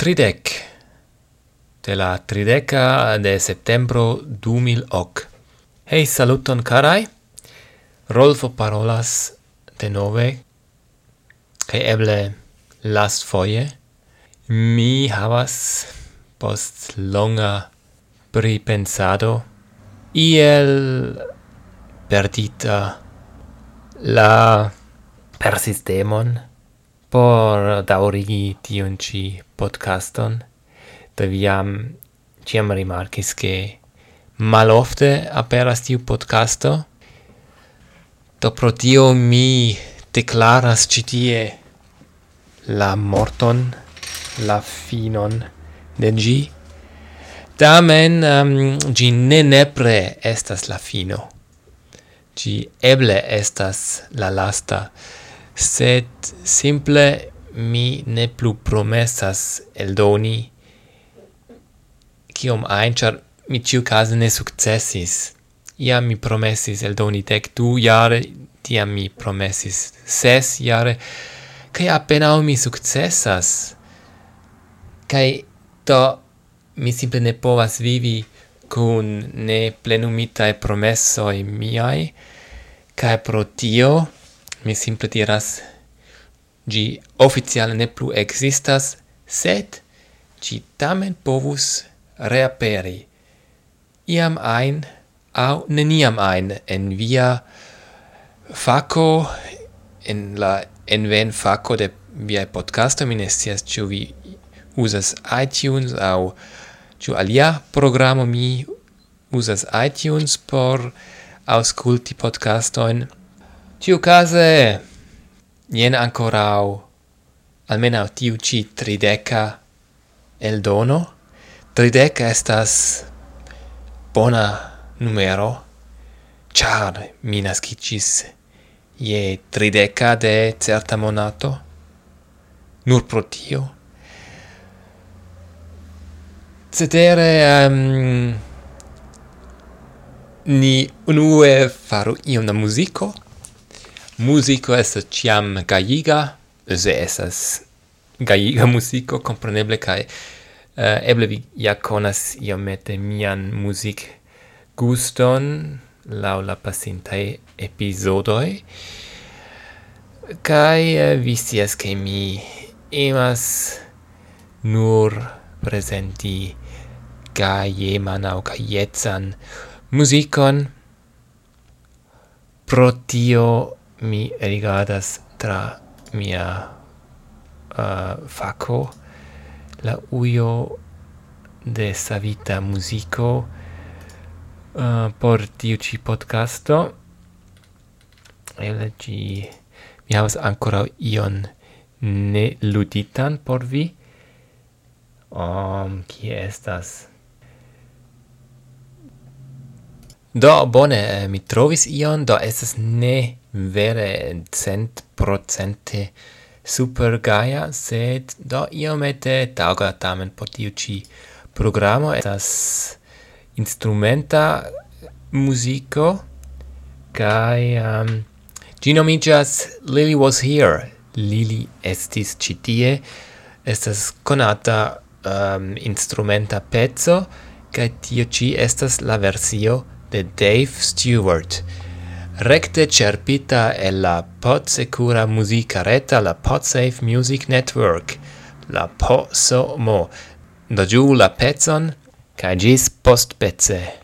Tridec de la trideca de septembro 2008. Hei saluton carai. Rolfo parolas de nove kaj eble last foie. mi havas post longa pripensado iel perdita la persistemon por daurigi tion ci podcaston, do viam ciam rimarcis che malofte aperas tiu podcasto, do pro tio mi declaras citie la morton, la finon de gi, Tamen ehm, um, gi ne nepre estas la fino. Gi eble estas la lasta, sed simple mi ne plu promessas eldoni kiom ajn, ĉar mi ĉiukaze ne sukcesis. Iam mi promesis eldoni dek du jare, tiam mi promesis ses jare, kaj apenaŭ mi sukcesas. Kaj do mi simple ne povas vivi kun ne plenumitaj promesoj miaj, kaj pro tio mi simple diras Gi oficiale ne plu existas, sed gi tamen povus reaperi iam ein au neniam ein en via faco en la enven faco de via podcasto mi nestias ciu vi uzas iTunes au ciu alia programo mi uzas iTunes por aŭskulti podcastojn. case! Nien ancorau, almeno tiu ci trideca el dono, Trideca estas bona numero, char mi nascicis je trideca de certa monato, nur pro tio. Cetere, um, ni unue faru iom da musico, musico es ciam gaiga, se esas gaiga musico, compreneble, cae uh, eble vi ja conas iomete mian music guston lau la pasintae episodoi, cae uh, vi sias che mi emas nur presenti gaieman au gaietzan musicon, pro tio mi rigardas tra mia uh, faco la uio de savita musico uh, por tiu ci podcasto. Eble ci mi havas ancora ion ne luditan por vi. Um, qui estas? Do, bone, eh, mi trovis ion, do estas ne vere cent procente super gaia, sed do iomete tauga tamen por tiu ci programo. Estas instrumenta musico kai um, gi nomigas Lily was here. Lily estis citie estas conata um, instrumenta pezzo kai tio ci estas la versio de Dave Stewart, recte cerpita e la Podsecura Musica Reta, la Podsafe Music Network, la POSOMO, da giù la pezzon, ca gis post pezze.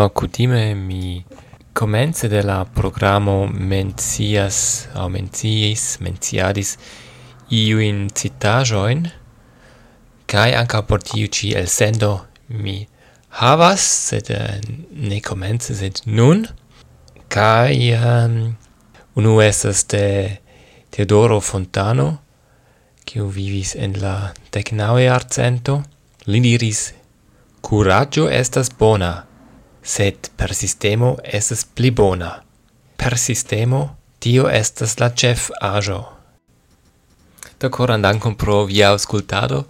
Do, cutime mi comence de la programo mencias, au menciis, menciadis, iuin citajoin, kai anca por tiu ci el sendo mi havas, sed eh, ne comence, sed nun, kai um, ehm, unu estas de Teodoro Fontano, kiu vivis en la decnaue arcento, li diris, Curaggio estas bona, sed per sistemo estes pli bona. Per sistemo tio estas la cef ajo. Do coran dankon pro via auscultado.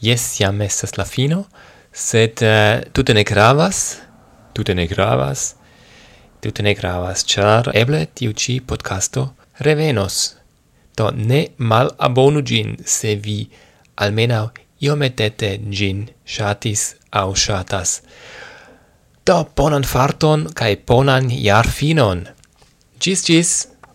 Yes, jam estas la fino, sed uh, tute ne gravas, tute ne gravas, tute ne gravas, char eble tiu ci podcasto revenos. Do ne mal abonu gin, se vi almenau iometete gin shatis au shatas. Do bonan farton kaj bonan jarfinon. Gis gis!